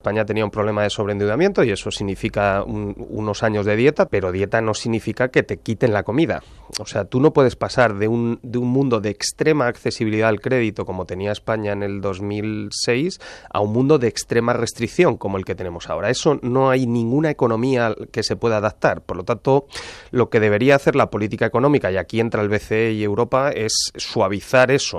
España tenía un problema de sobreendeudamiento y eso significa unos años de dieta, pero dieta no significa que te quiten la comida. O sea, tú no puedes pasar de un, de un mundo de extrema accesibilidad al crédito como tenía España en el 2006 a un mundo de extrema restricción como el que tenemos ahora. Eso no hay ninguna economía que se pueda adaptar. Por lo tanto, lo que debería hacer la política económica, y aquí entra el BCE y Europa, es suavizar eso,